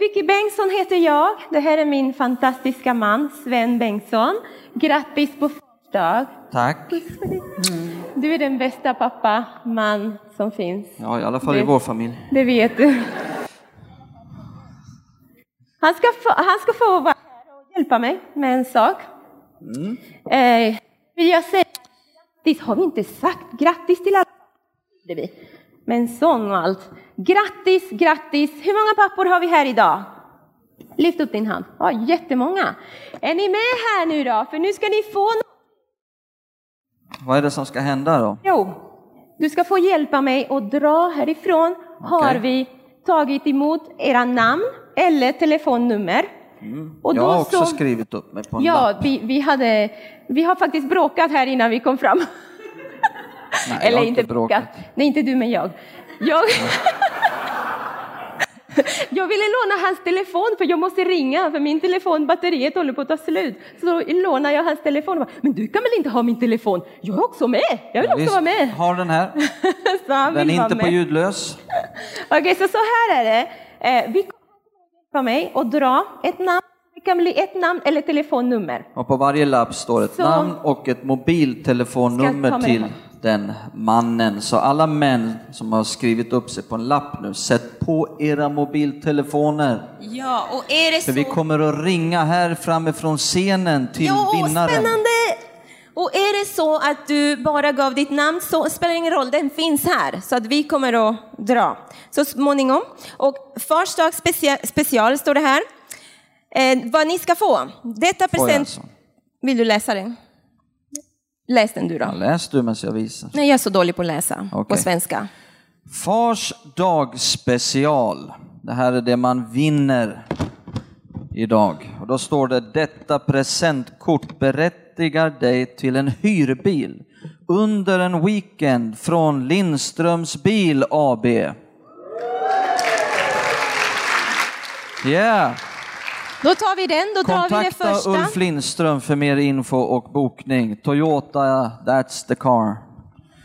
Vicky Bengtsson heter jag. Det här är min fantastiska man Sven Bengtsson. Grattis på födelsedag. Tack. Du är den bästa pappa, man som finns. Ja, i alla fall i Det- vår familj. Det vet du. Han ska få, han ska få vara här och hjälpa mig med en sak. Eh, vill jag säga grattis, har vi inte sagt grattis till alla? Det vi. Med en sång och allt. Grattis, grattis! Hur många pappor har vi här idag? Lyft upp din hand. Ja, jättemånga. Är ni med här nu då? För nu ska ni få. Vad är det som ska hända då? Jo, du ska få hjälpa mig att dra härifrån. Har vi tagit emot era namn eller telefonnummer. Och Jag har också så- skrivit upp mig på en Ja, vi, vi, hade, vi har faktiskt bråkat här innan vi kom fram. Nej, Eller inte bråkat. Nej, inte du men jag. Jag, jag ville låna hans telefon för jag måste ringa för min telefon, batteriet håller på att ta slut. Så då lånar jag hans telefon och bara, men du kan väl inte ha min telefon? Jag är också med, jag vill också Visst, vara med. Har den här. Den är inte på med. ljudlös. Okej, så så här är det. Eh, vi kommer mig att dra ett namn. Det kan bli ett namn eller telefonnummer. Och på varje lapp står ett Så- namn och ett mobiltelefonnummer till den mannen. Så alla män som har skrivit upp sig på en lapp nu, sätt på era mobiltelefoner. Ja, och är det För vi så... kommer att ringa här framifrån scenen till Ja, vinnaren. spännande! Och är det så att du bara gav ditt namn så spelar det ingen roll, den finns här. Så att vi kommer att dra så småningom. Och Fars dag special, special står det här. Eh, vad ni ska få. Detta present... alltså? Vill du läsa den? Läs den du då. Ja, läs du medan jag visar. Nej, jag är så dålig på att läsa på Okej. svenska. Fars dag special. Det här är det man vinner idag. Och då står det detta presentkort berättigar dig till en hyrbil under en weekend från Lindströms bil AB. Yeah. Då tar vi den, då drar vi det Kontakta första. Ulf Lindström för mer info och bokning. Toyota, that's the car.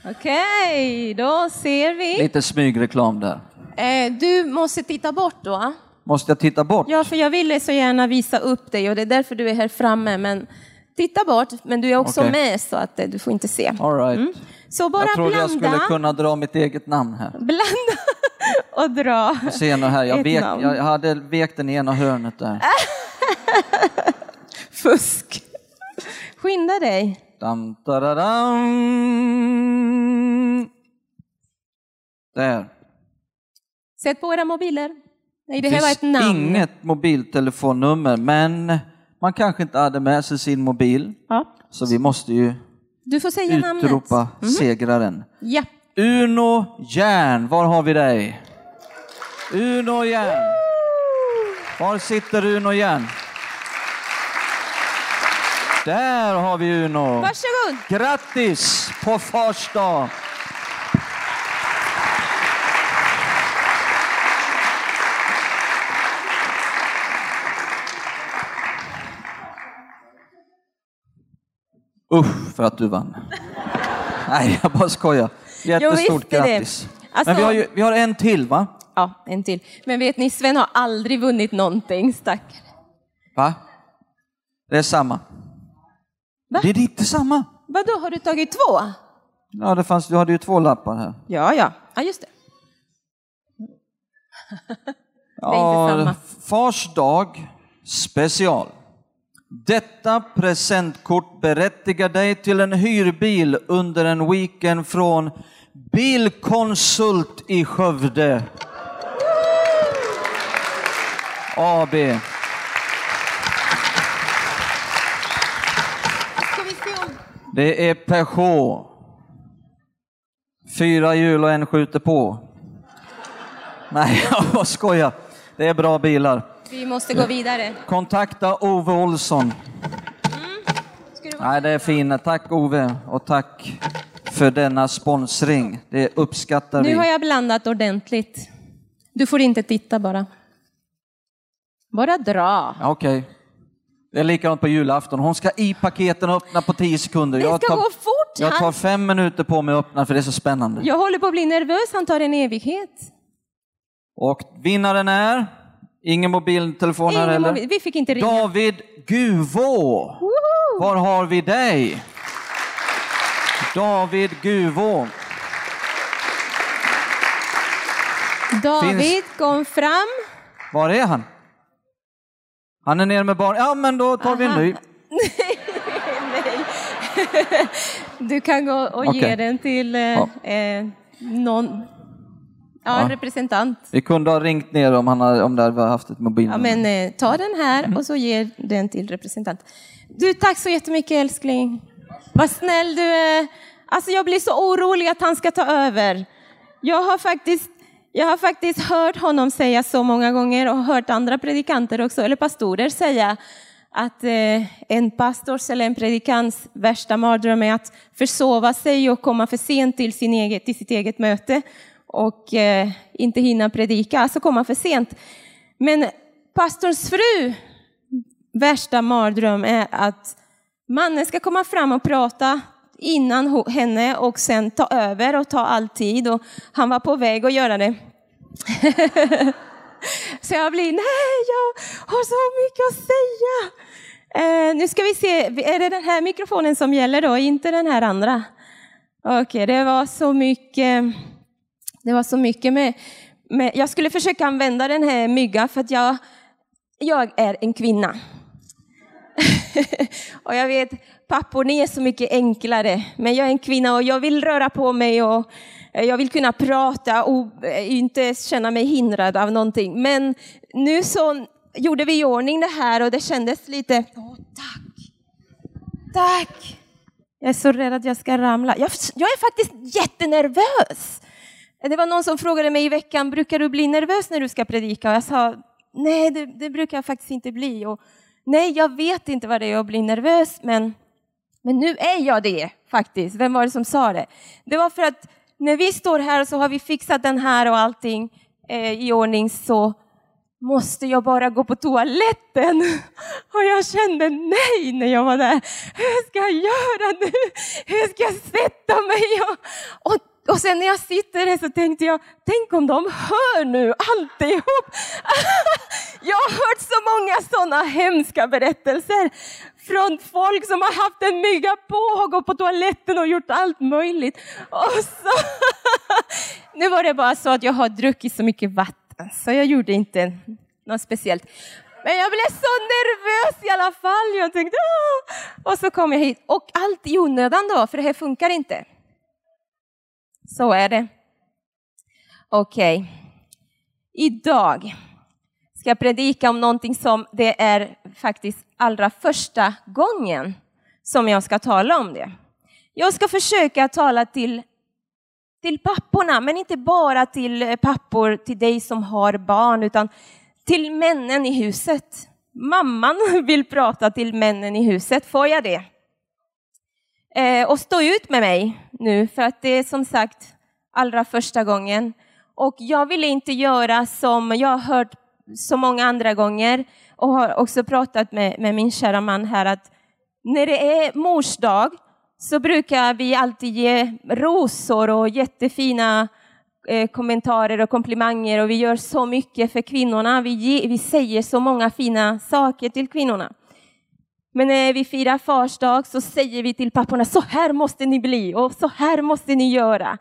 Okej, då ser vi. Lite smygreklam där. Eh, du måste titta bort då. Måste jag titta bort? Ja, för jag ville så gärna visa upp dig och det är därför du är här framme. Men titta bort, men du är också Okej. med så att eh, du får inte se. All right. Så bara Jag trodde jag blanda, skulle kunna dra mitt eget namn här. blanda och dra. Se nu här, jag, vek, jag hade vekt den ena hörnet där. Fusk. Skynda dig. Dam. Där. Sätt på era mobiler. Nej, det Det finns inget mobiltelefonnummer, men man kanske inte hade med sig sin mobil. Ja. Så vi måste ju Du får säga namnet. utropa segraren. Ja. Uno Järn, var har vi dig? Uno Järn. Var sitter Uno Järn? Där har vi Uno. Varsågod. Grattis på fars dag! Usch för att du vann. Nej, jag bara skojar. Jättestort det. grattis. Alltså- Men vi har, ju, vi har en till va? Ja, en till. Men vet ni, Sven har aldrig vunnit någonting, stackare. Va? Det är samma. Va? Det är inte samma. Vadå, har du tagit två? Ja, det fanns, du hade ju två lappar här. Ja, ja. Ja, just det. Ja, är inte samma. Fars dag special. Detta presentkort berättigar dig till en hyrbil under en weekend från Bilkonsult i Skövde. AB. Det är Peugeot. Fyra hjul och en skjuter på. Nej, jag skojar. Det är bra bilar. Vi måste gå vidare. Kontakta Ove Olsson. Du... Nej, det är fint. Tack Ove och tack för denna sponsring. Det uppskattar Nu har vi. jag blandat ordentligt. Du får inte titta bara. Bara dra. Okej. Det är likadant på julafton. Hon ska i paketen och öppna på tio sekunder. Det ska tar, gå fort. jag tar fem minuter på mig att öppna för det är så spännande. Jag håller på att bli nervös, han tar en evighet. Och vinnaren är Ingen mobiltelefon här Ingen heller? mobil- Vi fick inte ringa. David Guvå, var har vi dig? David Guvå. David kom fram. Var är han? Han är nere med barn. Ja, men då tar vi en Aha. ny. Du kan gå och ge Okej. den till eh, Ja. eh, någon ja, Ja. representant. Vi kunde ha ringt ner om, han hade, om det hade haft ett Ja, mobilnummer. men eh, ta den här Mm. och så ge den till representant. Du, tack så jättemycket älskling. Vad snäll du är. Alltså jag blir så orolig att han ska ta över. Jag har faktiskt, jag har faktiskt hört honom säga så många gånger och hört andra predikanter också, eller pastorer säga att eh, en pastors eller en predikants värsta mardröm är att försova sig och komma för sent till, sin eget, till sitt eget möte och eh, inte hinna predika, alltså komma för sent. Men pastorns fru värsta mardröm är att mannen ska komma fram och prata innan henne och sen ta över och ta all tid. Och han var på väg att göra det. så jag blir, nej, jag har så mycket att säga. Eh, nu ska vi se, är det den här mikrofonen som gäller då, inte den här andra? Okej, det var så mycket, det var så mycket med, med, jag skulle försöka använda den här mygga för att jag, jag är en kvinna. och jag vet, pappor, ni är så mycket enklare. Men jag är en kvinna och jag vill röra på mig och eh, jag vill kunna prata och eh, inte känna mig hindrad av någonting. Men nu så gjorde vi i ordning det här och det kändes lite, oh, tack, tack. Jag är så rädd att jag ska ramla. Jag, jag är faktiskt jättenervös. Eh, det var någon som frågade mig i veckan, brukar du bli nervös när du ska predika? Och jag sa, nej det, det brukar jag faktiskt inte bli. Och, nej, jag vet inte vad det är att bli nervös, men, men nu är jag det faktiskt. Vem var det som sa det? Det var för att när vi står här så har vi fixat den här och allting eh, i ordning så måste jag bara gå på toaletten. Och jag kände nej när jag var där. Hur ska jag göra nu? Hur ska jag sätta mig? Och, och, och sen när jag sitter där så tänkte jag, tänk om de hör nu alltihop. Jag har hört så många sådana hemska berättelser från folk som har haft en mygga på och gått på toaletten och gjort allt möjligt. Och så, nu var det bara så att jag har druckit så mycket vatten så jag gjorde inte något speciellt. Men jag blev så nervös i alla fall. Jag tänkte, Åh! Och så kom jag hit. Och allt i onödan då, för det här funkar inte. Så är det. Okej. Idag ska jag predika om någonting som det är faktiskt allra första gången som jag ska tala om det. Jag ska försöka tala till, till papporna, men inte bara till pappor, till dig som har barn, utan till männen i huset. Mamman vill prata till männen i huset. Får jag det? Eh, och stå ut med mig nu, för att det är som sagt allra första gången. Och jag vill inte göra som jag har hört så många andra gånger och har också pratat med, med min kära man här att när det är mors dag så brukar vi alltid ge rosor och jättefina eh, kommentarer och komplimanger och vi gör så mycket för kvinnorna. Vi, ge, vi säger så många fina saker till kvinnorna. Men när vi firar fars dag så säger vi till papporna, så här måste ni bli och så här måste ni göra.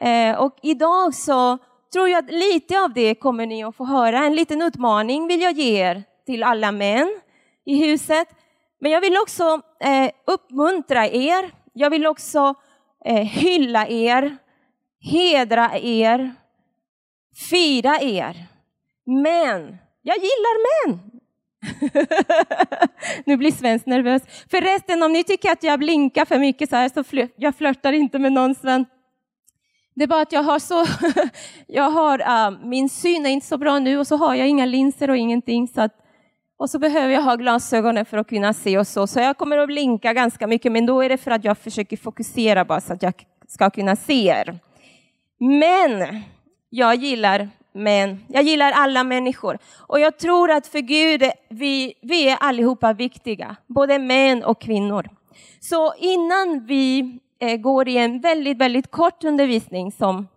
Eh, och idag så tror jag att lite av det kommer ni att få höra. En liten utmaning vill jag ge er till alla män i huset. Men jag vill också eh, uppmuntra er. Jag vill också eh, hylla er, hedra er, fira er. Men jag gillar män. nu blir Sven nervös. Förresten, om ni tycker att jag blinkar för mycket så här så fl- jag flörtar inte med någon Sven. Det är bara att jag har så, jag har, uh, min syn är inte så bra nu och så har jag inga linser och ingenting. Så att, och så behöver jag ha glasögonen för att kunna se och så. Så jag kommer att blinka ganska mycket, men då är det för att jag försöker fokusera bara så att jag ska kunna se er. Men jag gillar men Jag gillar alla människor. Och jag tror att för Gud, vi, vi är allihopa viktiga. Både män och kvinnor. Så innan vi eh, går i en väldigt, väldigt kort undervisning som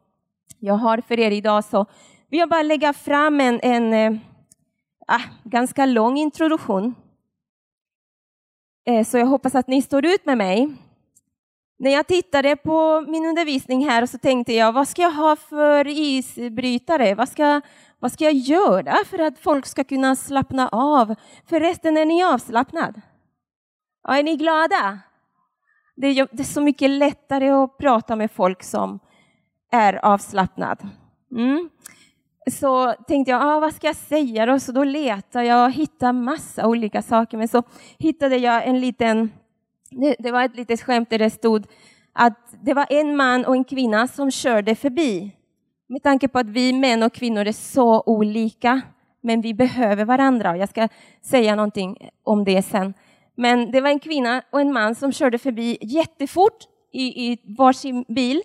jag har för er idag så vill jag bara lägga fram en, en, eh, ah, ganska lång introduktion. Eh, så jag hoppas att ni står ut med mig. När jag tittade på min undervisning här så tänkte jag, vad ska jag ha för isbrytare? Vad ska, vad ska jag göra för att folk ska kunna slappna av? Förresten, är ni avslappnad? Ja, är ni glada? Det är, det är så mycket lättare att prata med folk som är avslappnad. Mm. Så tänkte jag, ah, vad ska jag säga då? Så då letade jag och hittade massa olika saker. Men så hittade jag en liten, det, det var ett litet skämt där det stod att det var en man och en kvinna som körde förbi. Med tanke på att vi män och kvinnor är så olika, men vi behöver varandra. Jag ska säga någonting om det sen. Men det var en kvinna och en man som körde förbi jättefort i, i varsin bil.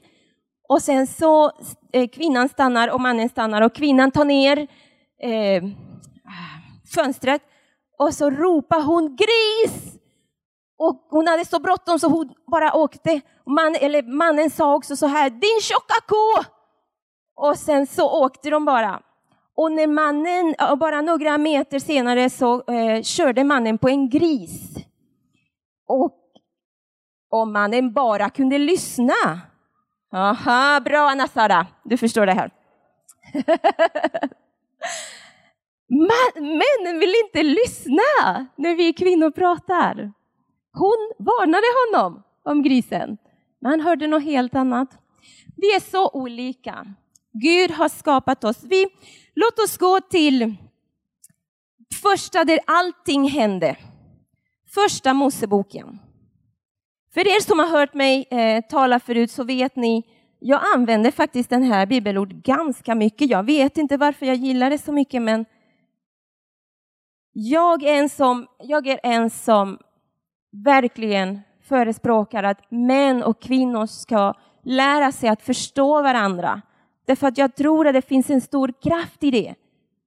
Och sen så eh, kvinnan stannar och mannen stannar och kvinnan tar ner eh, fönstret och så ropar hon gris! Och hon hade så bråttom så hon bara åkte. Man, eller mannen sa också så här, din tjocka ko! Och sen så åkte de bara. Och när mannen, bara några meter senare så eh, körde mannen på en gris. Och om mannen bara kunde lyssna. Aha, bra Anna-Sara, du förstår det här. männen vill inte lyssna när vi kvinnor pratar. Hon varnade honom om grisen, men han hörde något helt annat. Vi är så olika. Gud har skapat oss. Vi, låt oss gå till första där allting hände. Första Moseboken. För er som har hört mig eh, tala förut så vet ni, jag använder faktiskt den här bibelord ganska mycket. Jag vet inte varför jag gillar det så mycket, men jag är en som, jag är en som verkligen förespråkar att män och kvinnor ska lära sig att förstå varandra. Därför att jag tror att det finns en stor kraft i det.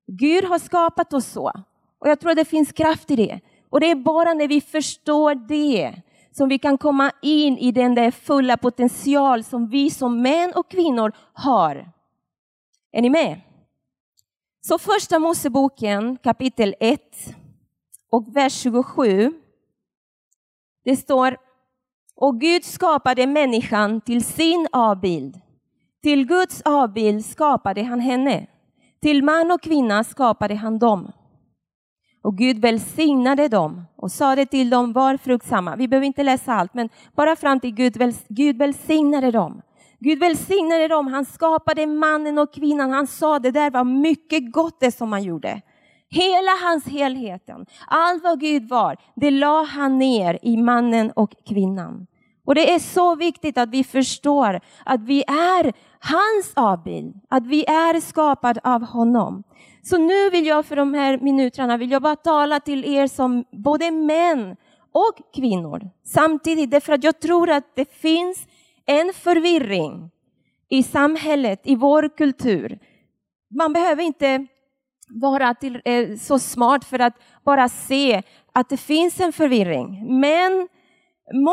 Gud har skapat oss så. Och jag tror att det finns kraft i det. Och det är bara när vi förstår det som vi kan komma in i den där fulla potential som vi som män och kvinnor har. Är ni med? Så första Moseboken kapitel 1 och vers 27. Det står, och Gud skapade människan till sin avbild. Till Guds avbild skapade han henne. Till man och kvinna skapade han dem. Och Gud välsignade dem och sade till dem, var fruktsamma. Vi behöver inte läsa allt, men bara fram till Gud, väls Gud välsignade dem. Gud välsignade dem, han skapade mannen och kvinnan. Han sa det där var mycket gott det som han gjorde. Hela hans helheten, allt vad Gud var, det la han ner i mannen och kvinnan. Och det är så viktigt att vi förstår att vi är hans avbild, att vi är skapade av honom. Så nu vill jag för de här minuterna vill jag bara tala till er som både män och kvinnor samtidigt, därför att jag tror att det finns en förvirring i samhället, i vår kultur. Man behöver inte vara till, eh, så smart för att bara se att det finns en förvirring. Men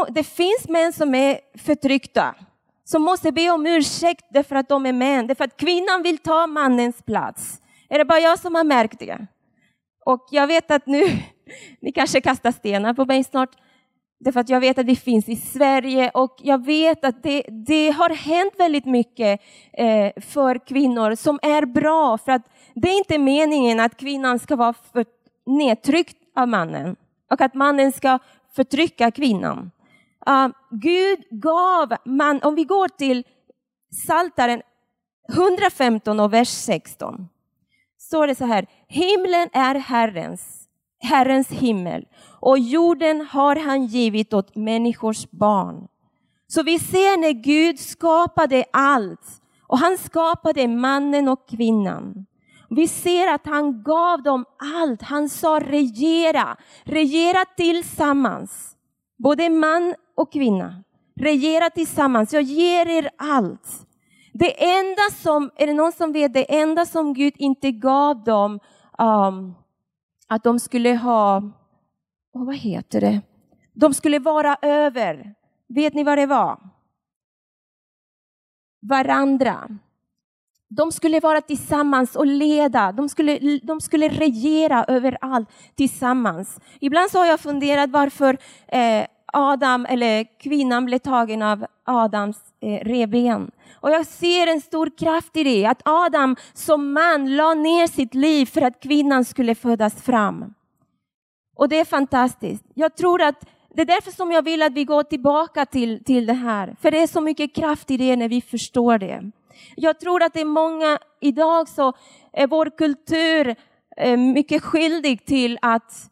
det finns män som är förtryckta, som måste be om ursäkt därför att de är män, därför att kvinnan vill ta mannens plats. Är det bara jag som har märkt det? Och jag vet att nu, ni kanske kastar stenar på mig snart, därför att jag vet att det finns i Sverige och jag vet att det, det har hänt väldigt mycket eh, för kvinnor som är bra, för att det är inte meningen att kvinnan ska vara för nedtryckt av mannen och att mannen ska förtrycka kvinnan. Uh, Gud gav man, om vi går till Saltaren 115 och vers 16 står det så här, himlen är Herrens, Herrens himmel och jorden har han givit åt människors barn. Så vi ser när Gud skapade allt och han skapade mannen och kvinnan. Vi ser att han gav dem allt. Han sa regera, regera tillsammans. Både man och kvinna. Regera tillsammans, jag ger er allt. Det enda som, är det någon som vet, det enda som Gud inte gav dem, um, att de skulle ha, och vad heter det? De skulle vara över. Vet ni vad det var? Varandra. De skulle vara tillsammans och leda, de skulle, de skulle regera överallt tillsammans. Ibland så har jag funderat varför eh, Adam, eller kvinnan, blev tagen av Adams eh. Och jag ser en stor kraft i det, att Adam som man la ner sitt liv för att kvinnan skulle födas fram. Och det är fantastiskt. Jag tror att det är därför som jag vill att vi går tillbaka till, till det här. För det är så mycket kraft i det när vi förstår det. Jag tror att det är många, idag så är vår kultur eh, mycket skyldig till att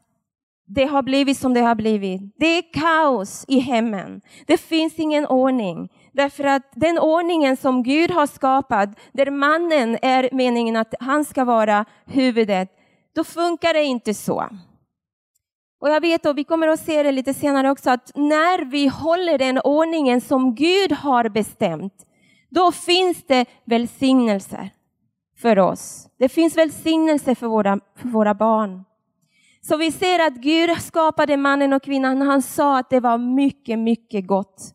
det har blivit som det har blivit. Det är kaos i hemmen. Det finns ingen ordning. Därför att den ordningen som Gud har skapat, där mannen är meningen att han ska vara huvudet, då funkar det inte så. Och jag vet, och vi kommer att se det lite senare också, att när vi håller den ordningen som Gud har bestämt, då finns det välsignelser för oss. Det finns välsignelse för våra, för våra barn. Så vi ser att Gud skapade mannen och kvinnan. Han sa att det var mycket, mycket gott.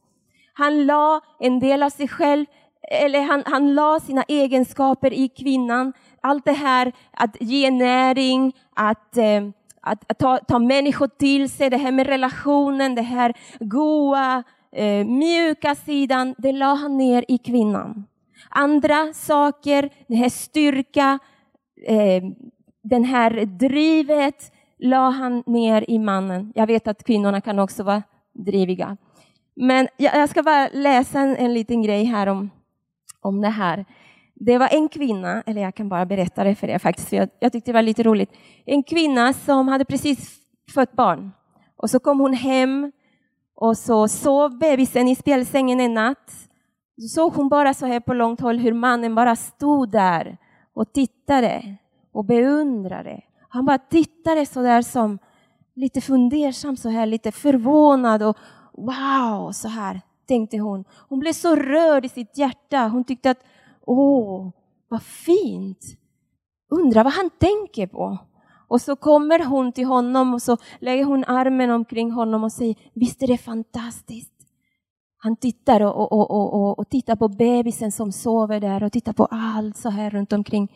Han la en del av sig själv, eller han, han la sina egenskaper i kvinnan. Allt det här att ge näring, att, eh, att, att ta, ta människor till sig, det här med relationen, det här goa, eh, mjuka sidan, det la han ner i kvinnan. Andra saker, den här styrka, eh, den här drivet, la han ner i mannen. Jag vet att kvinnorna kan också vara driviga. Men jag ska bara läsa en, en liten grej här om, om det här. Det var en kvinna, eller jag kan bara berätta det för er faktiskt, för jag, jag tyckte det var lite roligt. En kvinna som hade precis fött barn. Och så kom hon hem och så sov bebisen i spjälsängen en natt. Så såg hon bara så här på långt håll hur mannen bara stod där och tittade och beundrade. Han bara tittade så där som lite fundersam, så här lite förvånad och wow, så här tänkte hon. Hon blev så rörd i sitt hjärta. Hon tyckte att åh, vad fint. Undrar vad han tänker på. Och så kommer hon till honom och så lägger hon armen omkring honom och säger, visst är det fantastiskt? Han tittar och, och, och, och, och tittar på bebisen som sover där och tittar på allt så här runt omkring.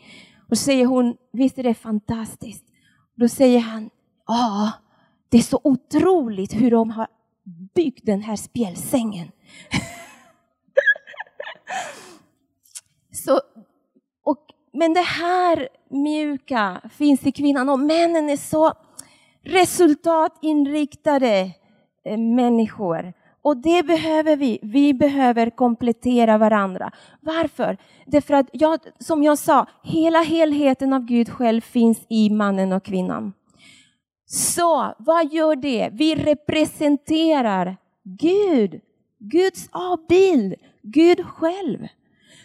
Och så säger hon, visst är det fantastiskt? Då säger han, ja, det är så otroligt hur de har byggt den här spjälsängen. så, och, men det här mjuka finns i kvinnan och männen är så resultatinriktade eh, människor. Och det behöver vi. Vi behöver komplettera varandra. Varför? Därför att, jag, som jag sa, hela helheten av Gud själv finns i mannen och kvinnan. Så vad gör det? Vi representerar Gud, Guds avbild, Gud själv.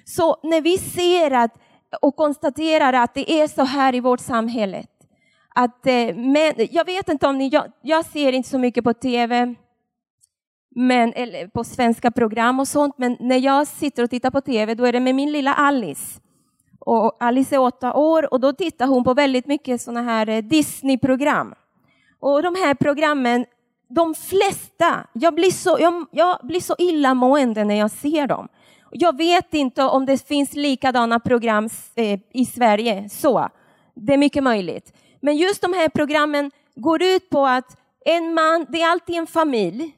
Så när vi ser att, och konstaterar att det är så här i vårt samhälle, att, eh, men, jag vet inte om ni, jag, jag ser inte så mycket på tv, men, eller på svenska program och sånt, men när jag sitter och tittar på tv då är det med min lilla Alice. Och Alice är åtta år och då tittar hon på väldigt mycket sådana här eh, Disney-program. Och de här programmen, de flesta, jag blir så, jag, jag blir så illamående när jag ser dem. Jag vet inte om det finns likadana program eh, i Sverige, så det är mycket möjligt. Men just de här programmen går ut på att en man, det är alltid en familj,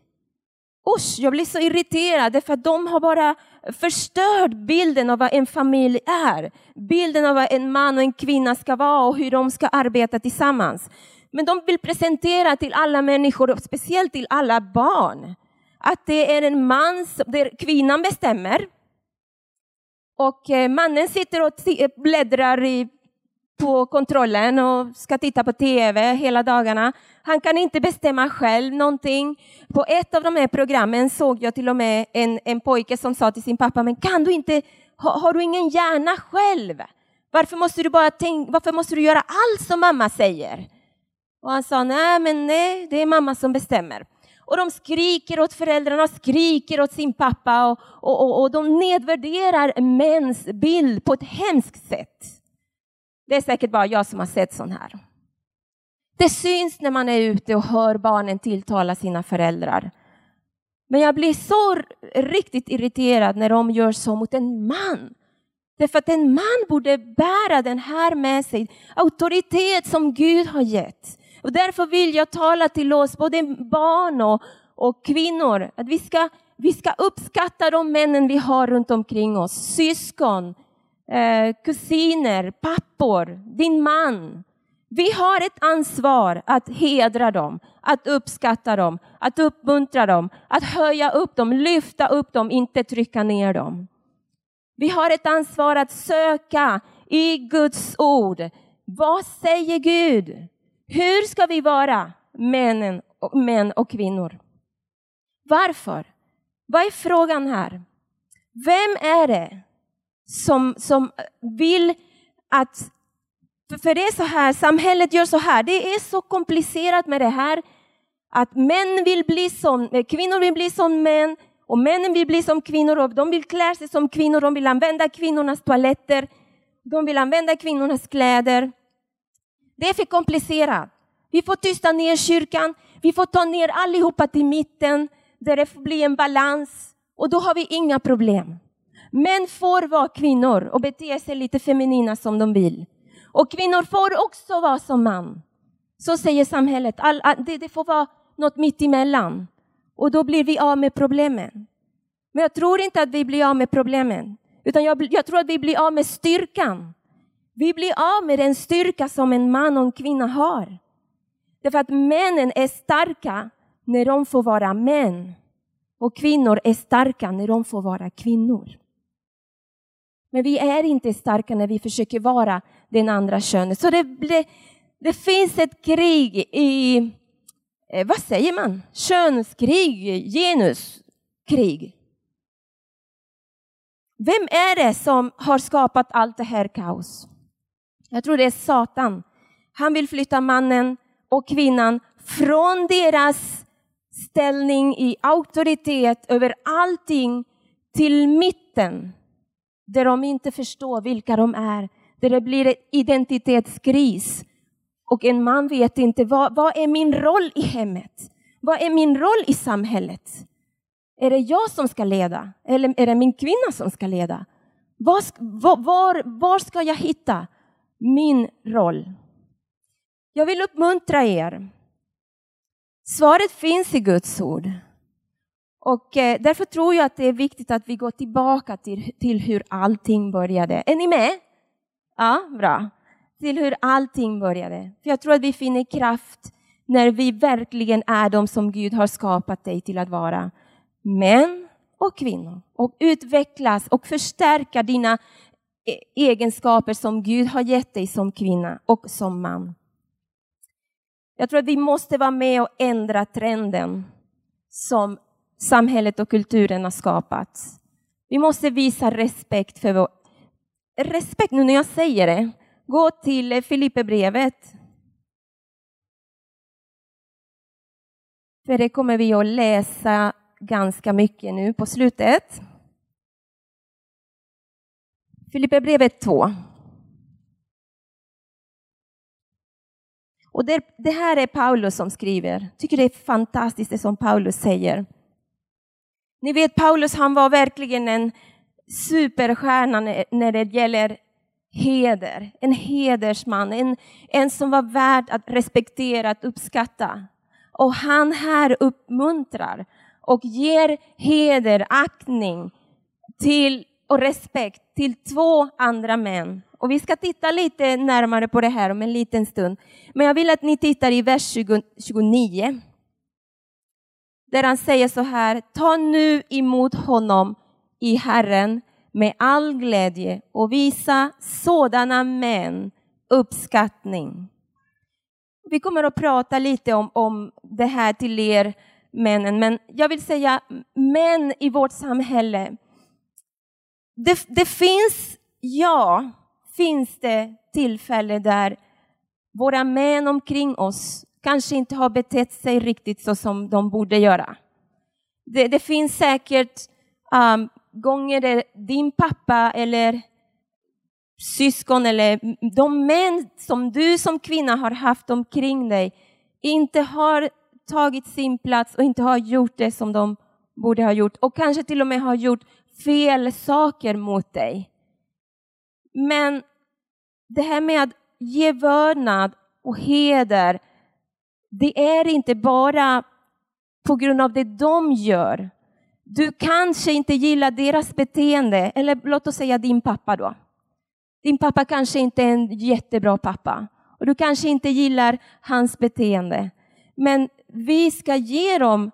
Usch, jag blir så irriterad för att de har bara förstört bilden av vad en familj är. Bilden av vad en man och en kvinna ska vara och hur de ska arbeta tillsammans. Men de vill presentera till alla människor, och speciellt till alla barn, att det är en man där kvinnan bestämmer. Och eh, mannen sitter och eh, bläddrar i på kontrollen och ska titta på TV hela dagarna. Han kan inte bestämma själv någonting. På ett av de här programmen såg jag till och med en, en pojke som sa till sin pappa, men kan du inte, har, har du ingen hjärna själv? Varför måste du bara tänka, varför måste du göra allt som mamma säger? Och han sa, nej men nej, det är mamma som bestämmer. Och de skriker åt föräldrarna, skriker åt sin pappa och, och, och, och de nedvärderar mäns bild på ett hemskt sätt. Det är säkert bara jag som har sett sån här. Det syns när man är ute och hör barnen tilltala sina föräldrar. Men jag blir så riktigt irriterad när de gör så mot en man. Därför att en man borde bära den här med sig, auktoritet som Gud har gett. Och därför vill jag tala till oss, både barn och, och kvinnor, att vi ska, vi ska uppskatta de männen vi har runt omkring oss. Syskon, eh, kusiner, pappor, din man. Vi har ett ansvar att hedra dem, att uppskatta dem, att uppmuntra dem, att höja upp dem, lyfta upp dem, inte trycka ner dem. Vi har ett ansvar att söka i Guds ord. Vad säger Gud? Hur ska vi vara männen, män och kvinnor? Varför? Vad är frågan här? Vem är det som, som vill att... För det är så här, samhället gör så här. Det är så komplicerat med det här att män vill bli som, eh, kvinnor vill bli som män och männen vill bli som kvinnor och de vill klä sig som kvinnor. De vill använda kvinnornas toaletter. De vill använda kvinnornas kläder. Det är för komplicerat. Vi får tysta ner kyrkan. Vi får ta ner allihopa till mitten där det blir en balans och då har vi inga problem. Män får vara kvinnor och bete sig lite feminina som de vill. Och kvinnor får också vara som man. Så säger samhället. All, det, det får vara något mitt emellan. Och då blir vi av med problemen. Men jag tror inte att vi blir av med problemen. Utan jag, jag tror att vi blir av med styrkan. Vi blir av med den styrka som en man och en kvinna har. Därför att männen är starka när de får vara män. Och kvinnor är starka när de får vara kvinnor. Men vi är inte starka när vi försöker vara den andra könet. Så det, det, det finns ett krig i, eh, vad säger man, könskrig, genuskrig. Vem är det som har skapat allt det här kaos? Jag tror det är Satan. Han vill flytta mannen och kvinnan från deras ställning i auktoritet över allting till mitten där de inte förstår vilka de är, där det blir en identitetskris. Och en man vet inte, vad, vad är min roll i hemmet? Vad är min roll i samhället? Är det jag som ska leda? Eller är det min kvinna som ska leda? Var, var, var ska jag hitta min roll? Jag vill uppmuntra er. Svaret finns i Guds ord. Och eh, därför tror jag att det är viktigt att vi går tillbaka till, till hur allting började. Är ni med? Ja, bra. Till hur allting började. För jag tror att vi finner kraft när vi verkligen är de som Gud har skapat dig till att vara. Män och kvinnor. Och utvecklas och förstärka dina E-, egenskaper som Gud har gett dig som kvinna och som man. Jag tror att vi måste vara med och ändra trenden som samhället och kulturen har skapat. Vi måste visa respekt för vår... Respekt nu när jag säger det. Gå till Filipperbrevet. För det kommer vi att läsa ganska mycket nu på slutet. Filipperbrevet 2. Och det, det, här är Paulus som skriver. Jag tycker det är fantastiskt det som Paulus säger. Ni vet Paulus, han var verkligen en superstjärna när det gäller heder. En hedersman, en, en som var värd att respektera, att uppskatta. Och han här uppmuntrar och ger heder, aktning till, och respekt till två andra män. Och vi ska titta lite närmare på det här om en liten stund. Men jag vill att ni tittar i vers 20, 29 där han säger så här, ta nu emot honom i Herren med all glädje och visa sådana män uppskattning. Vi kommer att prata lite om, om det här till er männen, men jag vill säga män i vårt samhälle. Det, det finns, ja, finns det tillfällen där våra män omkring oss kanske inte har betett sig riktigt så som de borde göra. Det, det finns säkert um, gånger där din pappa eller syskon eller de män som du som kvinna har haft omkring dig inte har tagit sin plats och inte har gjort det som de borde ha gjort och kanske till och med har gjort fel saker mot dig. Men det här med att ge vördnad och heder, det är inte bara på grund av det de gör. Du kanske inte gillar deras beteende, eller låt oss säga din pappa då. Din pappa kanske inte är en jättebra pappa och du kanske inte gillar hans beteende. Men vi ska ge dem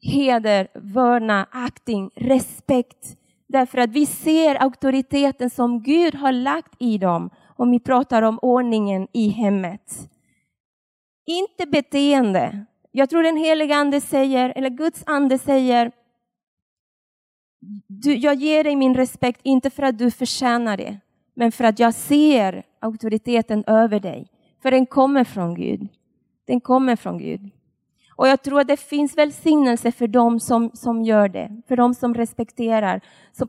heder, vördnad, akting, respekt. Därför att vi ser auktoriteten som Gud har lagt i dem. Om vi pratar om ordningen i hemmet. Inte beteende. Jag tror den heliga ande säger, eller Guds ande säger, du, jag ger dig min respekt inte för att du förtjänar det, men för att jag ser auktoriteten över dig. För den kommer från Gud. Den kommer från Gud. Och jag tror att det finns välsignelse för dem som, som gör det, för dem som respekterar,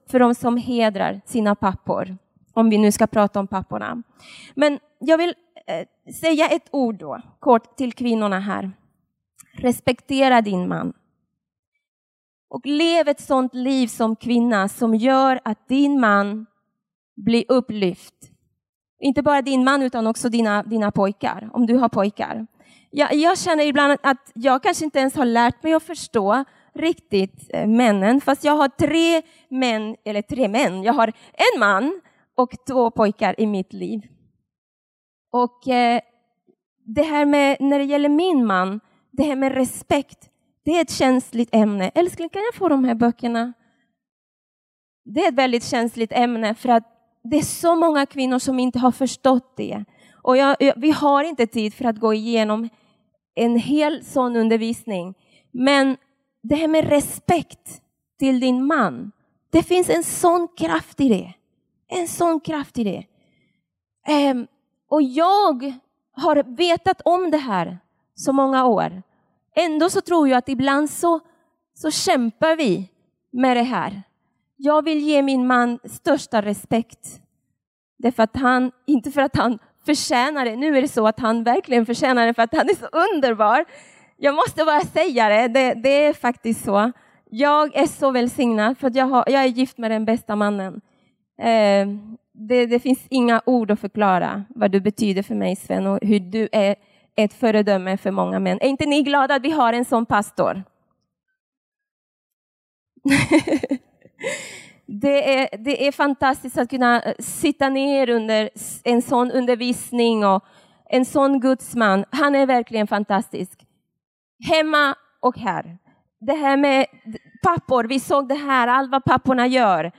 för dem som hedrar sina pappor. Om vi nu ska prata om papporna. Men jag vill eh, säga ett ord då, kort till kvinnorna här. Respektera din man. Och lev ett sådant liv som kvinna som gör att din man blir upplyft. Inte bara din man utan också dina, dina pojkar, om du har pojkar. Jag, jag känner ibland att jag kanske inte ens har lärt mig att förstå riktigt eh, männen, fast jag har tre män, eller tre män, jag har en man och två pojkar i mitt liv. Och eh, det här med, när det gäller min man, det här med respekt, det är ett känsligt ämne. Älskling, kan jag få de här böckerna? Det är ett väldigt känsligt ämne för att det är så många kvinnor som inte har förstått det. Och jag, jag, vi har inte tid för att gå igenom en hel sån undervisning. Men det här med respekt till din man, det finns en sån kraft i det. En sån kraft i det. Um, och jag har vetat om det här så många år. Ändå så tror jag att ibland så, så kämpar vi med det här. Jag vill ge min man största respekt. Därför att han, inte för att han förtjänar det. Nu är det så att han verkligen förtjänar det för att han är så underbar. Jag måste bara säga det, det, det är faktiskt så. Jag är så välsignad för att jag, har, jag är gift med den bästa mannen. Eh, det, det, finns inga ord att förklara vad du betyder för mig Sven och hur du är ett föredöme för många män. Är inte ni glada att vi har en sån pastor? det, är, det är fantastiskt att kunna eh, sitta ner under en sån undervisning och en sån gudsman. Han är verkligen fantastisk. Hemma och här. Det här med pappor, vi såg det här, allt vad papporna gör.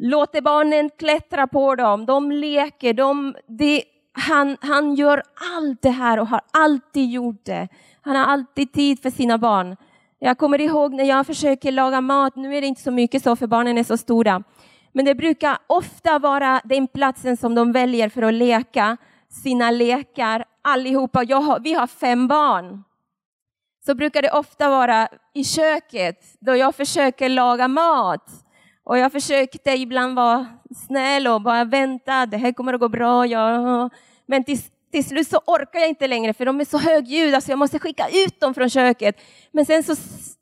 Låter barnen klättra på dem, de leker, de, de, han, han gör allt det här och har alltid gjort det. Han har alltid tid för sina barn. Jag kommer ihåg när jag försöker laga mat, nu är det inte så mycket så för barnen är så stora, men det brukar ofta vara den platsen som de väljer för att leka sina lekar allihopa. Har, vi har fem barn. Så brukar det ofta vara i köket då jag försöker laga mat. Och jag försökte ibland vara snäll och bara vänta, det här kommer att gå bra. Ja. Men tills till slut så orkar jag inte längre för de är så högljudda så jag måste skicka ut dem från köket. Men sen så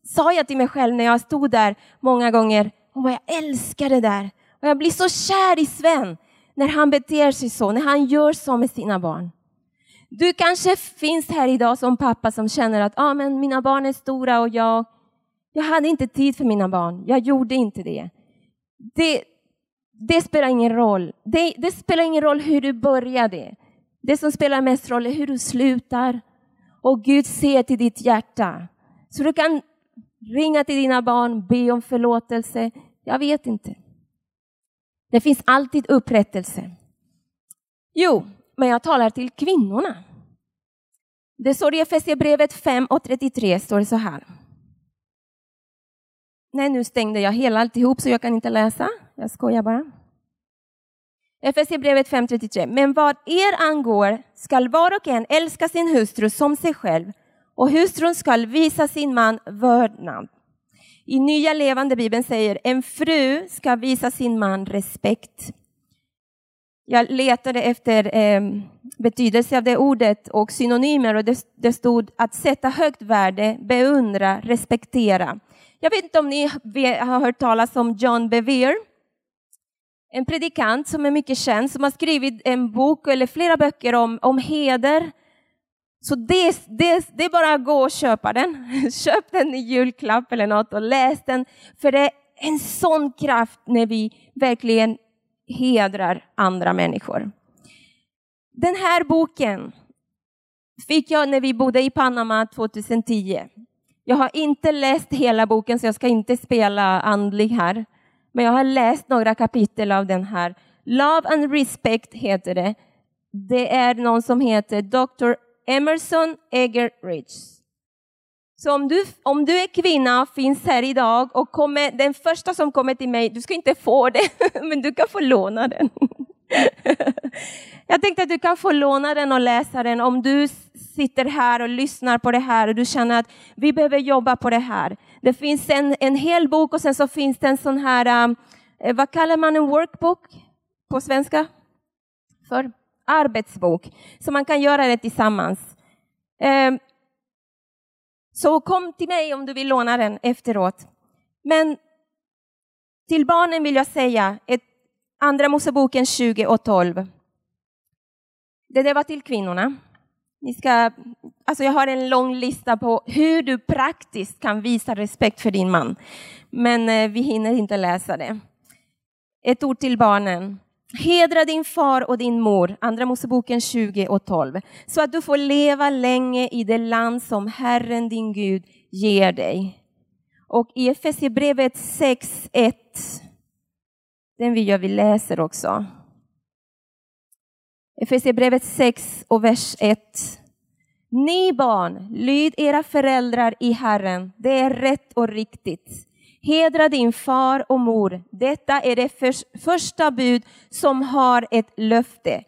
sa jag till mig själv när jag stod där många gånger, och vad jag älskar det där. Och jag blir så kär i Sven när han beter sig så, när han gör så med sina barn. Du kanske finns här idag som pappa som känner att ah, men mina barn är stora och jag, jag hade inte tid för mina barn. Jag gjorde inte det. Det, det spelar ingen roll. Det, det spelar ingen roll hur du började. Det som spelar mest roll är hur du slutar. Och Gud ser till ditt hjärta. Så du kan ringa till dina barn, be om förlåtelse. Jag vet inte. Det finns alltid upprättelse. Jo, men jag talar till kvinnorna. Det står i Efesierbrevet 5 och 33 står det så här. Nej, nu stängde jag hela alltihop så jag kan inte läsa. Jag skojar bara. Efesierbrevet 5.33. Men vad er angår skall var och en älska sin hustru som sig själv och hustrun skall visa sin man vördnad. I Nya Levande Bibeln säger en fru ska visa sin man respekt. Jag letade efter eh, betydelse av det ordet och synonymer och det, det stod att sätta högt värde, beundra, respektera. Jag vet inte om ni har hört talas om John Bevere en predikant som är mycket känd, som har skrivit en bok eller flera böcker om, om heder. Så det, det, det är bara att gå och köpa den. Köp den i julklapp eller något och läs den. För det är en sån kraft när vi verkligen hedrar andra människor. Den här boken fick jag när vi bodde i Panama 2010. Jag har inte läst hela boken så jag ska inte spela andlig här. Men jag har läst några kapitel av den här. Love and Respect heter det. Det är någon som heter Dr. Emerson Eggerichs. Så om du, om du är kvinna och finns här idag och kommer, den första som kommer till mig, du ska inte få det, men du kan få låna den. Jag tänkte att du kan få låna den och läsa den om du sitter här och lyssnar på det här och du känner att vi behöver jobba på det här. Det finns en, en hel bok och sen så finns det en sån här, äh, vad kallar man en workbook på svenska? För arbetsbok. Så man kan göra det tillsammans. Äh, så kom till mig om du vill låna den efteråt. Men till barnen vill jag säga, ett, Andra Moseboken 20 och 12. Det där var till kvinnorna. Ni ska, alltså jag har en lång lista på hur du praktiskt kan visa respekt för din man. Men eh, vi hinner inte läsa det. Ett ord till barnen. Hedra din far och din mor, Andra Moseboken 20 och 12, så att du får leva länge i det land som Herren din Gud ger dig. Och i Efesierbrevet 6.1, den vill jag vi läser också. Efesierbrevet 6 och vers 1. Ni barn, lyd era föräldrar i Herren, det är rätt och riktigt. Hedra din far och mor, detta är det för, första bud som har ett löfte.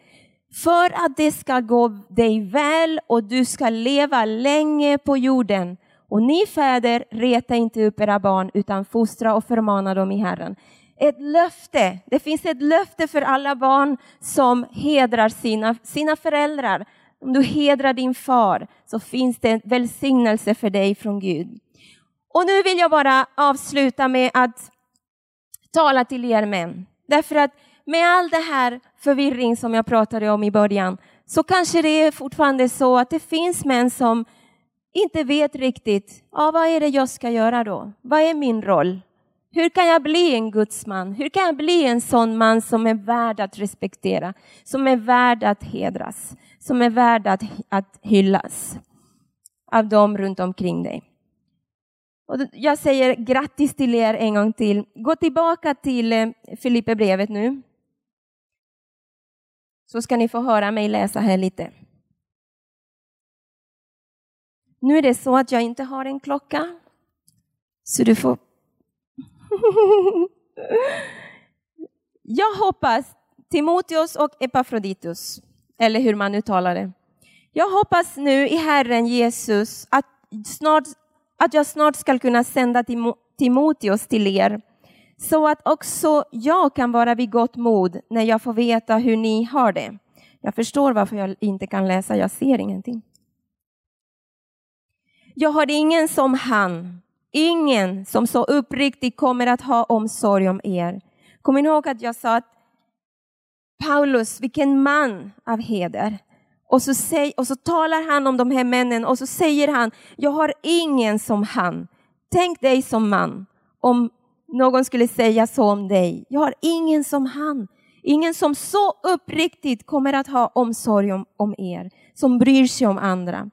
För att det ska gå dig väl och du ska leva länge på jorden. Och ni fäder, reta inte upp era barn utan fostra och förmana dem i Herren ett löfte. Det finns ett löfte för alla barn som hedrar sina, sina föräldrar. Om du hedrar din far så finns det en välsignelse för dig från Gud. Och nu vill jag bara avsluta med att tala till er män. Därför att med all det här förvirring som jag pratade om i början så kanske det är fortfarande så att det finns män som inte vet riktigt, ja, vad är det jag ska göra då? Vad är min roll? Hur kan jag bli en Guds man? Hur kan jag bli en sån man som är värd att respektera, som är värd att hedras, som är värd att, att hyllas av dem runt omkring dig? Och jag säger grattis till er en gång till. Gå tillbaka till Filippe Filipperbrevet nu. Så ska ni få höra mig läsa här lite. Nu är det så att jag inte har en klocka. Så du får jag hoppas Timoteus och Epafroditus, eller hur man uttalar det. Jag hoppas nu i Herren Jesus att, snart, att jag snart ska kunna sända Timoteus till er, så att också jag kan vara vid gott mod när jag får veta hur ni har det. Jag förstår varför jag inte kan läsa, jag ser ingenting. Jag har ingen som han, Ingen som så uppriktigt kommer att ha omsorg om er. Kom ihåg att jag sa att Paulus, vilken man av heder. Och så, säg, och så talar han om de här männen och så säger han, jag har ingen som han. Tänk dig som man, om någon skulle säga så om dig. Jag har ingen som han. Ingen som så uppriktigt kommer att ha omsorg om, om er, som bryr sig om andra.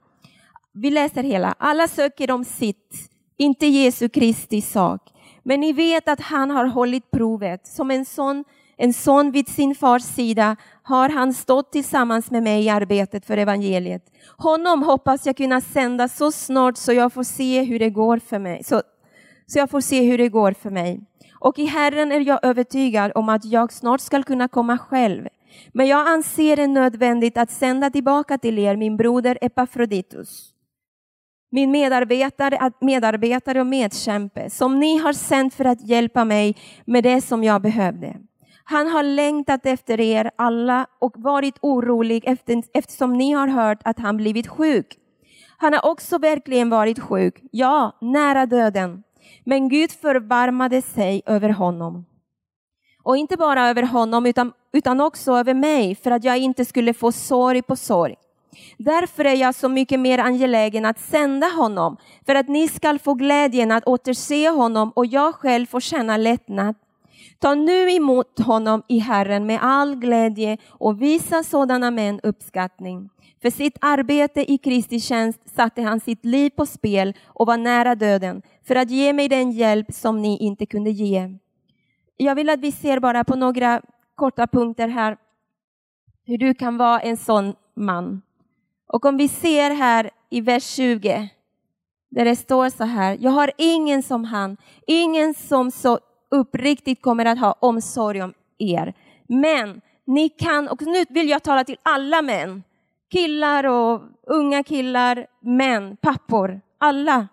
Vi läser hela. Alla söker om sitt inte Jesu Kristi sak. Men ni vet att han har hållit provet. Som en son, en son vid sin fars sida har han stått tillsammans med mig i arbetet för evangeliet. Honom hoppas jag kunna sända så snart så jag får se hur det går för mig. Så, så jag får se hur det går för mig. Och i Herren är jag övertygad om att jag snart ska kunna komma själv. Men jag anser det nödvändigt att sända tillbaka till er min broder Epafroditus min medarbetare, medarbetare och medkämpe, som ni har sänt för att hjälpa mig med det som jag behövde. Han har längtat efter er alla och varit orolig efter, eftersom ni har hört att han blivit sjuk. Han har också verkligen varit sjuk, ja, nära döden. Men Gud förbarmade sig över honom. Och inte bara över honom utan, utan också över mig för att jag inte skulle få sorg på sorg. Därför är jag så mycket mer angelägen att sända honom för att ni skall få glädjen att återse honom och jag själv får känna lättnad. Ta nu emot honom i Herren med all glädje och visa sådana män uppskattning. För sitt arbete i Kristi tjänst satte han sitt liv på spel och var nära döden för att ge mig den hjälp som ni inte kunde ge. Jag vill att vi ser bara på några korta punkter här hur du kan vara en sån man. Och om vi ser här i vers 20 där det står så här, jag har ingen som han, ingen som så uppriktigt kommer att ha omsorg om er. Men ni kan, och nu vill jag tala till alla män, killar och unga killar, män, pappor, alla.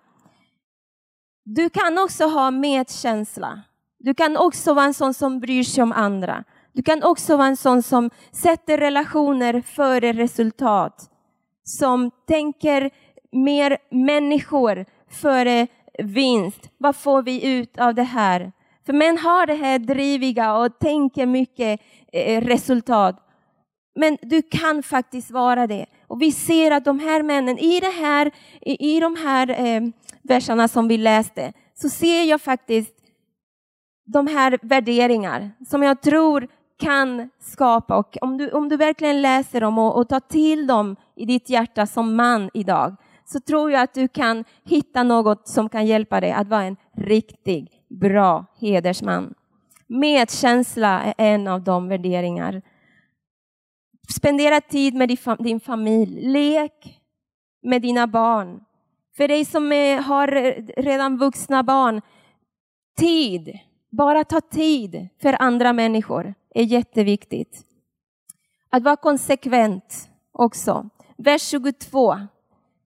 Du kan också ha medkänsla. Du kan också vara en sån som bryr sig om andra. Du kan också vara en sån som sätter relationer före resultat. Som tänker mer människor före vinst. Vad får vi ut av det här? För män har det här driviga och tänker mycket eh, resultat. Men du kan faktiskt vara det. Och vi ser att de här männen, i, det här, i, i de här eh, verserna som vi läste, så ser jag faktiskt de här värderingar som jag tror kan skapa. Och om du, om du verkligen läser dem och, och tar till dem i ditt hjärta som man idag, så tror jag att du kan hitta något som kan hjälpa dig att vara en riktig, bra hedersman. Medkänsla är en av de värderingar. Spendera tid med din familj. Lek med dina barn. För dig som är, har redan vuxna barn, tid. Bara ta tid för andra människor är jätteviktigt. Att vara konsekvent också. Vers 22.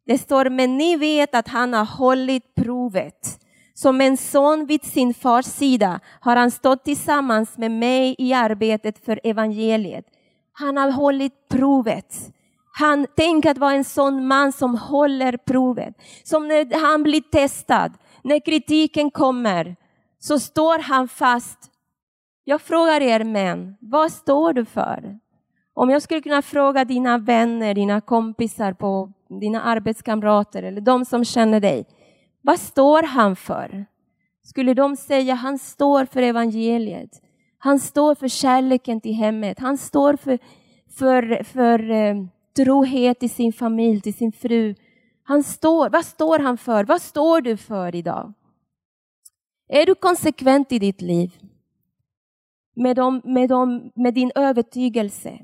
Det står, men ni vet att han har hållit provet. Som en son vid sin fars sida har han stått tillsammans med mig i arbetet för evangeliet. Han har hållit provet. Han tänker att vara en sån man som håller provet. Som när han blir testad, när kritiken kommer, så står han fast. Jag frågar er män, vad står du för? Om jag skulle kunna fråga dina vänner, dina kompisar, på, dina arbetskamrater eller de som känner dig. Vad står han för? Skulle de säga han står för evangeliet. Han står för kärleken till hemmet. Han står för, för, för eh, trohet till sin familj, till sin fru. Han står, vad står han för? Vad står du för idag? Är du konsekvent i ditt liv? Med, dem, med, dem, med din övertygelse?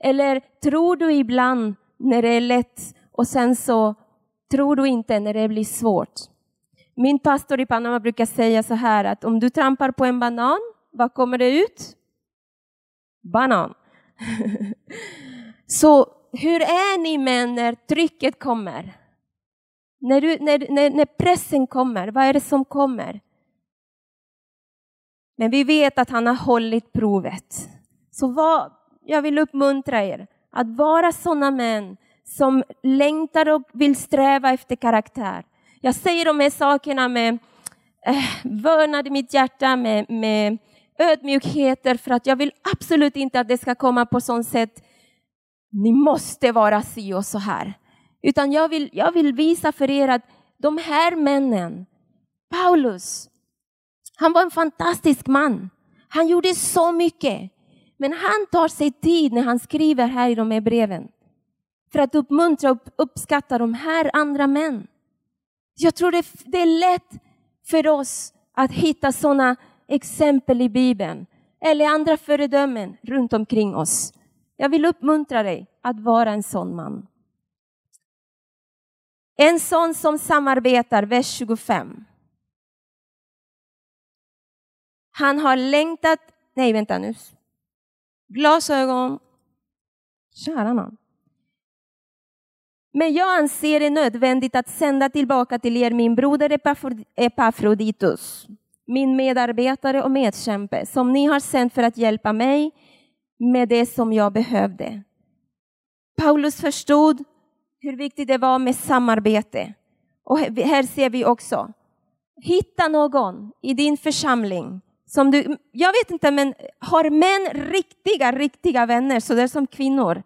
Eller tror du ibland när det är lätt och sen så tror du inte när det blir svårt? Min pastor i Panama brukar säga så här att om du trampar på en banan, vad kommer det ut? Banan. så hur är ni män när trycket kommer? När, du, när, när, när pressen kommer, vad är det som kommer? Men vi vet att han har hållit provet. Så vad, jag vill uppmuntra er att vara sådana män som längtar och vill sträva efter karaktär. Jag säger de här sakerna med eh, vördnad i mitt hjärta, med, med ödmjukheter för att jag vill absolut inte att det ska komma på sånt sätt ni måste vara si och så här. Utan jag vill, jag vill visa för er att de här männen, Paulus, han var en fantastisk man. Han gjorde så mycket. Men han tar sig tid när han skriver här i de här breven för att uppmuntra och uppskatta de här andra män. Jag tror det, det är lätt för oss att hitta sådana exempel i Bibeln eller andra föredömen runt omkring oss. Jag vill uppmuntra dig att vara en sån man. En sån som samarbetar, vers 25. Han har längtat, nej vänta nu, glasögon, kära någon. Men jag anser det nödvändigt att sända tillbaka till er min broder Epafroditus, min medarbetare och medkämpe, som ni har sänt för att hjälpa mig med det som jag behövde. Paulus förstod hur viktigt det var med samarbete. Och här ser vi också, hitta någon i din församling som du, jag vet inte, men har män riktiga, riktiga vänner så det är som kvinnor?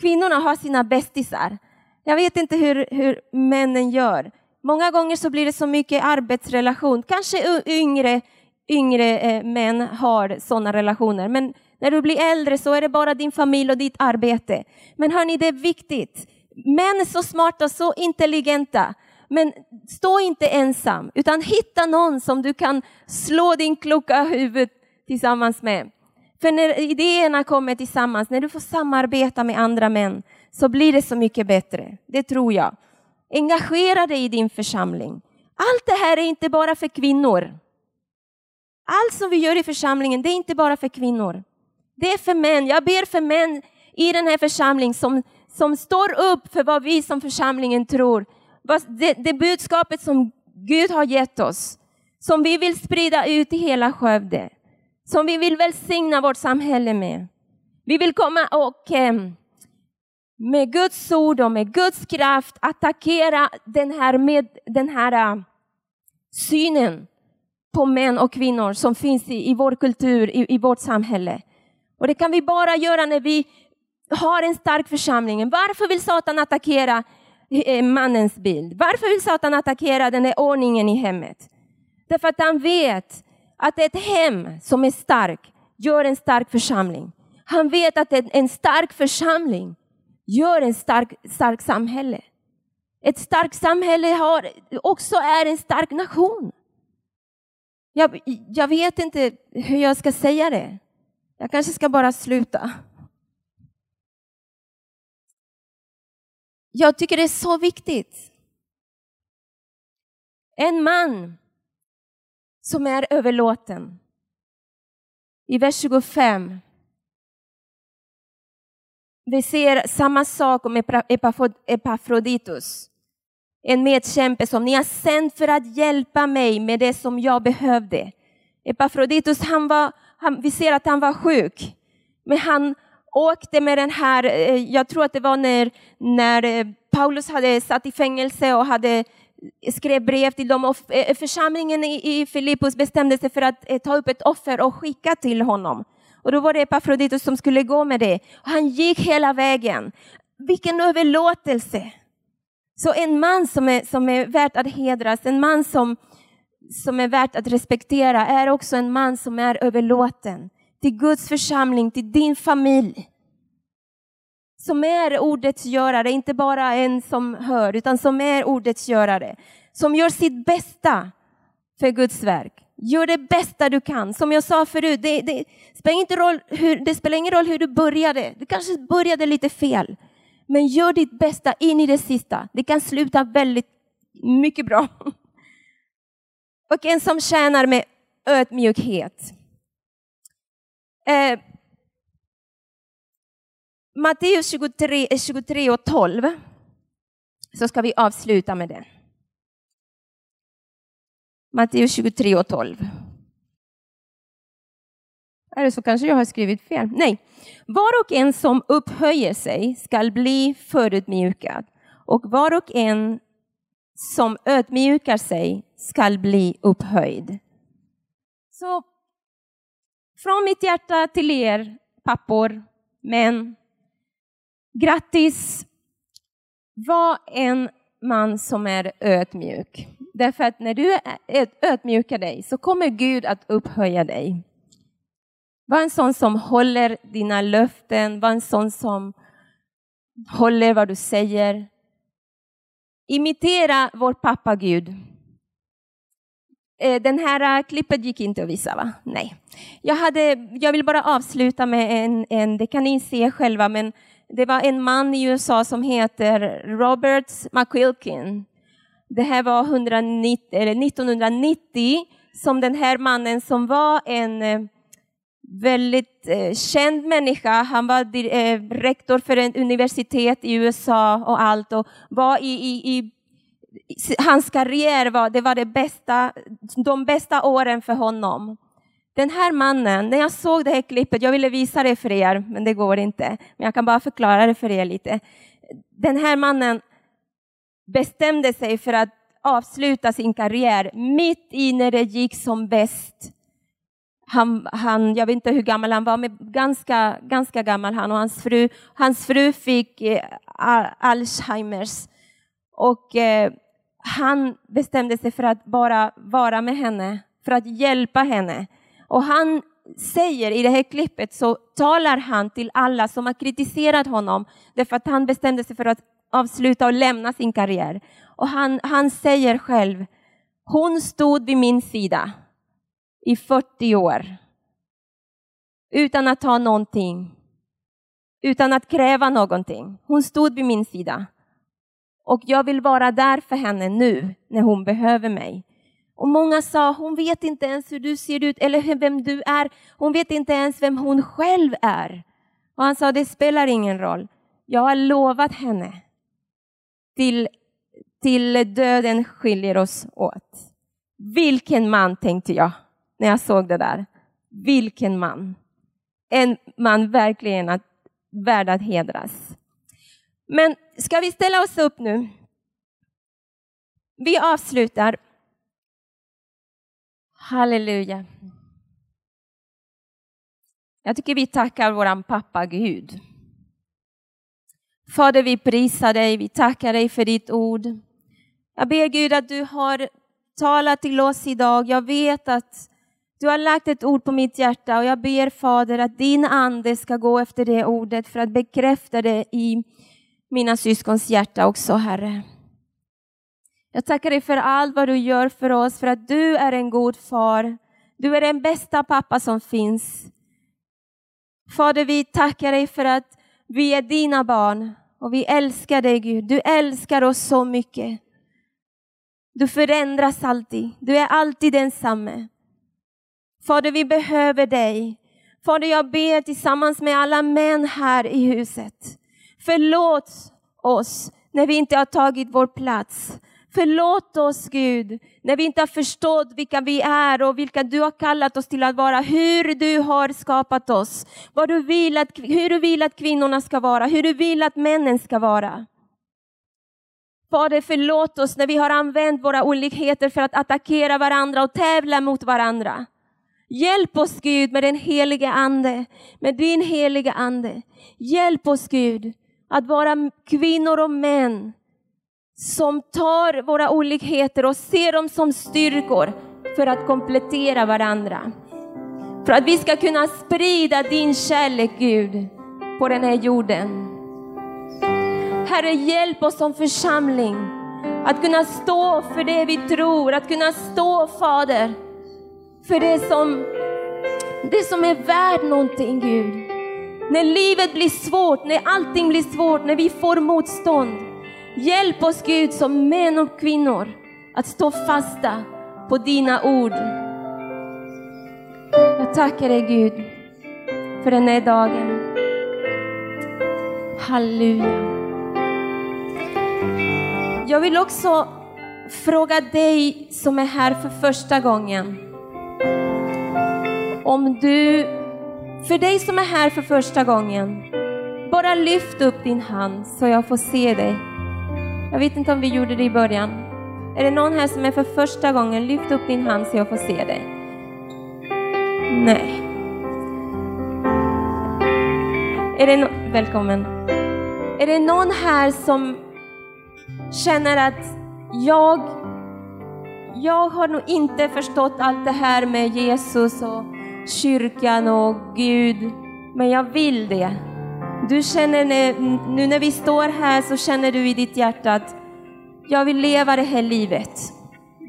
Kvinnorna har sina bästisar. Jag vet inte hur, hur männen gör. Många gånger så blir det så mycket arbetsrelation. Kanske yngre, yngre eh, män har sådana relationer, men när du blir äldre så är det bara din familj och ditt arbete. Men hörni, det är viktigt. Män är så smarta, så intelligenta. Men stå inte ensam, utan hitta någon som du kan slå din kloka huvud tillsammans med. För när idéerna kommer tillsammans, när du får samarbeta med andra män, så blir det så mycket bättre. Det tror jag. Engagera dig i din församling. Allt det här är inte bara för kvinnor. Allt som vi gör i församlingen, det är inte bara för kvinnor. Det är för män. Jag ber för män i den här församlingen som, som står upp för vad vi som församlingen tror. Det, det budskapet som Gud har gett oss, som vi vill sprida ut i hela Skövde, som vi vill välsigna vårt samhälle med. Vi vill komma och eh, med Guds ord och med Guds kraft attackera den här, med, den här eh, synen på män och kvinnor som finns i, i vår kultur, i, i vårt samhälle. Och det kan vi bara göra när vi har en stark församling. Varför vill Satan attackera mannens bild? Varför vill Satan attackera den här ordningen i hemmet? Därför att han vet att ett hem som är stark gör en stark församling. Han vet att en stark församling gör en stark, stark samhälle. Ett starkt samhälle har, också är en stark nation. Jag, jag vet inte hur jag ska säga det. Jag kanske ska bara sluta. Jag tycker det är så viktigt. En man som är överlåten. I vers 25. Vi ser samma sak om Epafroditus. En medkämpe som ni har sänt för att hjälpa mig med det som jag behövde. Epafroditus, han var han, vi ser att han var sjuk. Men han åkte med den här, eh, jag tror att det var när, när eh, Paulus hade satt i fängelse och hade eh, skrev brev till dem och församlingen i Filippus bestämde sig för att ta upp ett offer och skicka till honom. Och då var det Epafroditus som skulle gå med det. Och han gick hela vägen. Vilken överlåtelse! Så en man som är, som är värd att hedras, en man som, som är värt att respektera är också en man som är överlåten till Guds församling, till din familj. Som är ordets görare, inte bara en som hör, utan som är ordets görare. Som gör sitt bästa för Guds verk. Gör det bästa du kan. Som jag sa förut, det, det, spelar, inte roll hur, det spelar ingen roll hur du började. Du kanske började lite fel. Men gör ditt bästa in i det sista. Det kan sluta väldigt mycket bra. och en som tjänar med ödmjukhet. Eh, Matteus 23, 23 eh, och 12, så ska vi avsluta med det. Matteus 23 och 12. Eller så kanske jag har skrivit fel. Nej. Var och en som upphöjer sig skall bli förödmjukad och var och en som ödmjukar sig skall bli upphöjd. Så från mitt hjärta till er pappor, män, grattis! Var en man som är ödmjuk. Därför att när du ödmjukar dig så kommer Gud att upphöja dig. Var en sån som håller dina löften, var en sån som håller vad du säger. Imitera vår pappa Gud. Eh, den här eh, klippet gick inte att visa, va? Nej. Jag, hade, jag vill bara avsluta med en, en, det kan ni se själva, men det var en man i USA som heter Robert McQuilkin. Det här var 190, eller 1990 som den här mannen som var en eh, väldigt känd människa. Han var rektor för ett universitet i USA och allt och var i, i, i hans karriär var, det var det bästa, de bästa åren för honom. Den här mannen, när jag såg det här klippet, jag ville visa det för er, men det går inte. Men jag kan bara förklara det för er lite. Den här mannen bestämde sig för att avsluta sin karriär mitt i när det gick som bäst. han, han, jag vet inte hur gammal han var, men ganska, ganska gammal han och hans fru. Hans fru fick eh, Alzheimers och eh, han bestämde sig för att bara vara med henne, för att hjälpa henne. Och han säger i det här klippet så talar han till alla som har kritiserat honom därför att han bestämde sig för att avsluta och lämna sin karriär. Och han, han säger själv, hon stod vid min sida i 40 år utan att ta någonting, utan att kräva någonting. Hon stod vid min sida och jag vill vara där för henne nu när hon behöver mig. Och många sa, hon vet inte ens hur du ser ut eller vem du är. Hon vet inte ens vem hon själv är. Och han sa, det spelar ingen roll. Jag har lovat henne till, till döden skiljer oss åt. Vilken man, tänkte jag när jag såg det där. Vilken man. En man verkligen att, värd att hedras. Men ska vi ställa oss upp nu? Vi avslutar. Halleluja. Jag tycker vi tackar våran pappa Gud. Fader, vi prisar dig, vi tackar dig för ditt ord. Jag ber Gud att du har talat till oss idag. Jag vet att du har lagt ett ord på mitt hjärta och jag ber Fader att din ande ska gå efter det ordet för att bekräfta det i mina syskons hjärta också, Herre. Jag tackar dig för allt vad du gör för oss, för att du är en god far. Du är den bästa pappa som finns. Fader, vi tackar dig för att vi är dina barn och vi älskar dig Gud. Du älskar oss så mycket. Du förändras alltid. Du är alltid densamme. Fader, vi behöver dig. Fader, jag ber tillsammans med alla män här i huset. Förlåt oss när vi inte har tagit vår plats. Förlåt oss Gud, när vi inte har förstått vilka vi är och vilka du har kallat oss till att vara, hur du har skapat oss, vad du vill att, hur du vill att kvinnorna ska vara, hur du vill att männen ska vara. Fader, förlåt oss när vi har använt våra olikheter för att attackera varandra och tävla mot varandra. Hjälp oss Gud med den helige Ande, med din heliga Ande. Hjälp oss Gud att vara kvinnor och män som tar våra olikheter och ser dem som styrkor för att komplettera varandra. För att vi ska kunna sprida din kärlek Gud på den här jorden. Herre, hjälp oss som församling att kunna stå för det vi tror, att kunna stå Fader för det som, det som är värt någonting Gud. När livet blir svårt, när allting blir svårt, när vi får motstånd. Hjälp oss Gud som män och kvinnor att stå fasta på dina ord. Jag tackar dig Gud för den här dagen. Halleluja. Jag vill också fråga dig som är här för första gången. Om du, för dig som är här för första gången, bara lyft upp din hand så jag får se dig. Jag vet inte om vi gjorde det i början. Är det någon här som är för första gången? Lyft upp din hand så jag får se dig. Nej. Är det no Välkommen. Är det någon här som känner att jag, jag har nog inte förstått allt det här med Jesus och kyrkan och Gud, men jag vill det. Du känner nu när vi står här så känner du i ditt hjärta att jag vill leva det här livet.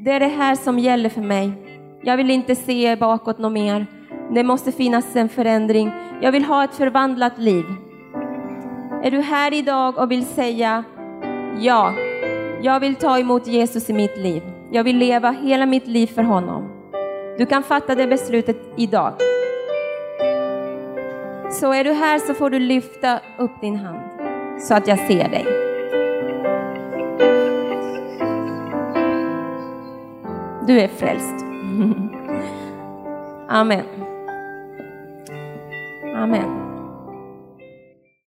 Det är det här som gäller för mig. Jag vill inte se bakåt något mer. Det måste finnas en förändring. Jag vill ha ett förvandlat liv. Är du här idag och vill säga ja, jag vill ta emot Jesus i mitt liv. Jag vill leva hela mitt liv för honom. Du kan fatta det beslutet idag. Så är du här så får du lyfta upp din hand så att jag ser dig. Du är frälst. Amen. Amen.